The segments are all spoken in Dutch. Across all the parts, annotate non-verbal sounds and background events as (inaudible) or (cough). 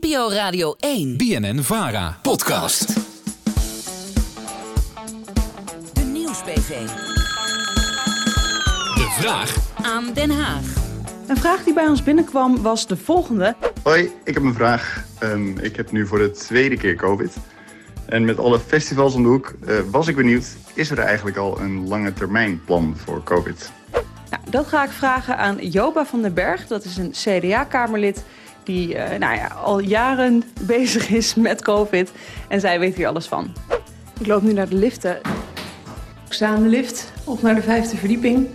NPO Radio 1. BNN Vara. Podcast. De Nieuwsbv. De vraag Aan Den Haag. Een vraag die bij ons binnenkwam was de volgende. Hoi, ik heb een vraag. Ehm, ik heb nu voor de tweede keer COVID. En met alle festivals om de hoek eh, was ik benieuwd, is er eigenlijk al een lange termijn plan voor COVID? Nou, dat ga ik vragen aan Joba van den Berg. Dat is een CDA-kamerlid die eh, nou ja, al jaren (laughs) bezig is met COVID. En zij weet hier alles van. Ik loop nu naar de liften. Ik sta in de lift, op naar de vijfde verdieping.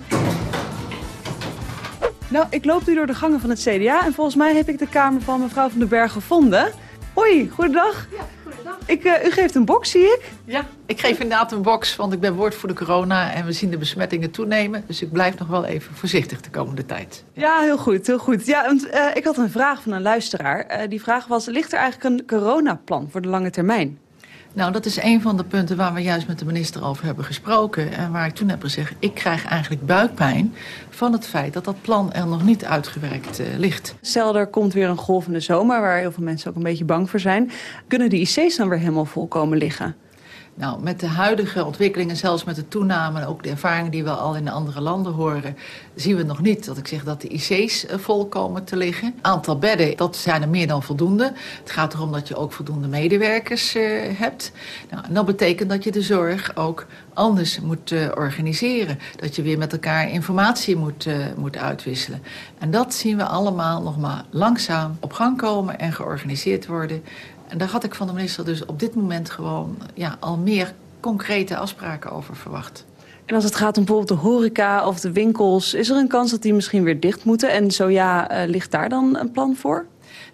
Nou, ik loop nu door de gangen van het CDA en volgens mij heb ik de kamer van mevrouw van den Berg gevonden. Hoi, goedendag. Ja. Ik, eh, u geeft een box, zie ik. Ja, ik geef inderdaad een box, want ik ben woordvoerder corona en we zien de besmettingen toenemen. Dus ik blijf nog wel even voorzichtig de komende tijd. Ja, heel goed, heel goed. Ja, want, eh, ik had een vraag van een luisteraar. Eh, die vraag was, ligt er eigenlijk een coronaplan voor de lange termijn? Nou, dat is een van de punten waar we juist met de minister over hebben gesproken. En waar ik toen heb gezegd, ik krijg eigenlijk buikpijn van het feit dat dat plan er nog niet uitgewerkt eh, ligt. Stel, er komt weer een golf in de zomer, waar heel veel mensen ook een beetje bang voor zijn. Kunnen de IC's dan weer helemaal vol komen liggen? Nou, met de huidige ontwikkelingen, zelfs met de toename en ook de ervaringen die we al in andere landen horen, zien we nog niet dat ik zeg dat de IC's eh, vol komen te liggen. Aantal bedden, dat zijn er meer dan voldoende. Het gaat erom dat je ook voldoende medewerkers uh, hebt. Nou, en dat betekent dat je de zorg ook anders moet uh, organiseren. Dat je weer met elkaar informatie moet, moet uitwisselen. En dat zien we allemaal nog maar langzaam op gang komen en georganiseerd worden. En daar had ik van de minister dus op dit moment gewoon ja, al meer concrete afspraken over verwacht. En als het gaat om bijvoorbeeld de horeca of de winkels, is er een kans dat die misschien weer dicht moeten? En zo ja, uh, ligt daar dan een plan voor?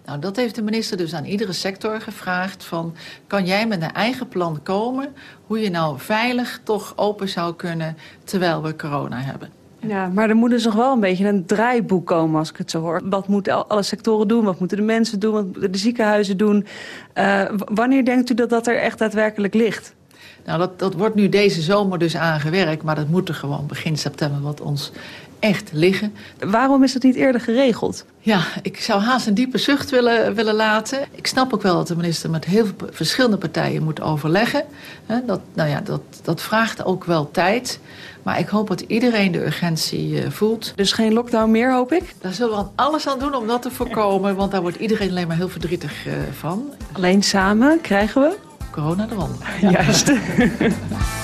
Nou, dat heeft de minister dus aan iedere sector gevraagd. Van, kan jij met een eigen plan komen hoe je nou veilig toch open zou kunnen terwijl we corona hebben? Ja, maar er moet dus nog wel een beetje een draaiboek komen als ik het zo hoor. Wat moeten alle sectoren doen? Wat moeten de mensen doen? Wat moeten de ziekenhuizen doen? Uh, wanneer denkt u dat dat er echt daadwerkelijk ligt? Nou, dat, dat wordt nu deze zomer dus aangewerkt, maar dat moet er gewoon begin september wat ons echt liggen. Waarom is dat niet eerder geregeld? Ja, ik zou haast een diepe zucht willen, willen laten. Ik snap ook wel dat de minister met heel veel verschillende partijen moet overleggen. Dat, nou ja, dat, dat vraagt ook wel tijd. Maar ik hoop dat iedereen de urgentie uh, voelt. Dus geen lockdown meer, hoop ik? Daar zullen we alles aan doen om dat te voorkomen. Want daar wordt iedereen alleen maar heel verdrietig uh, van. Alleen samen krijgen we? Corona eronder. Ja. Juist. (laughs)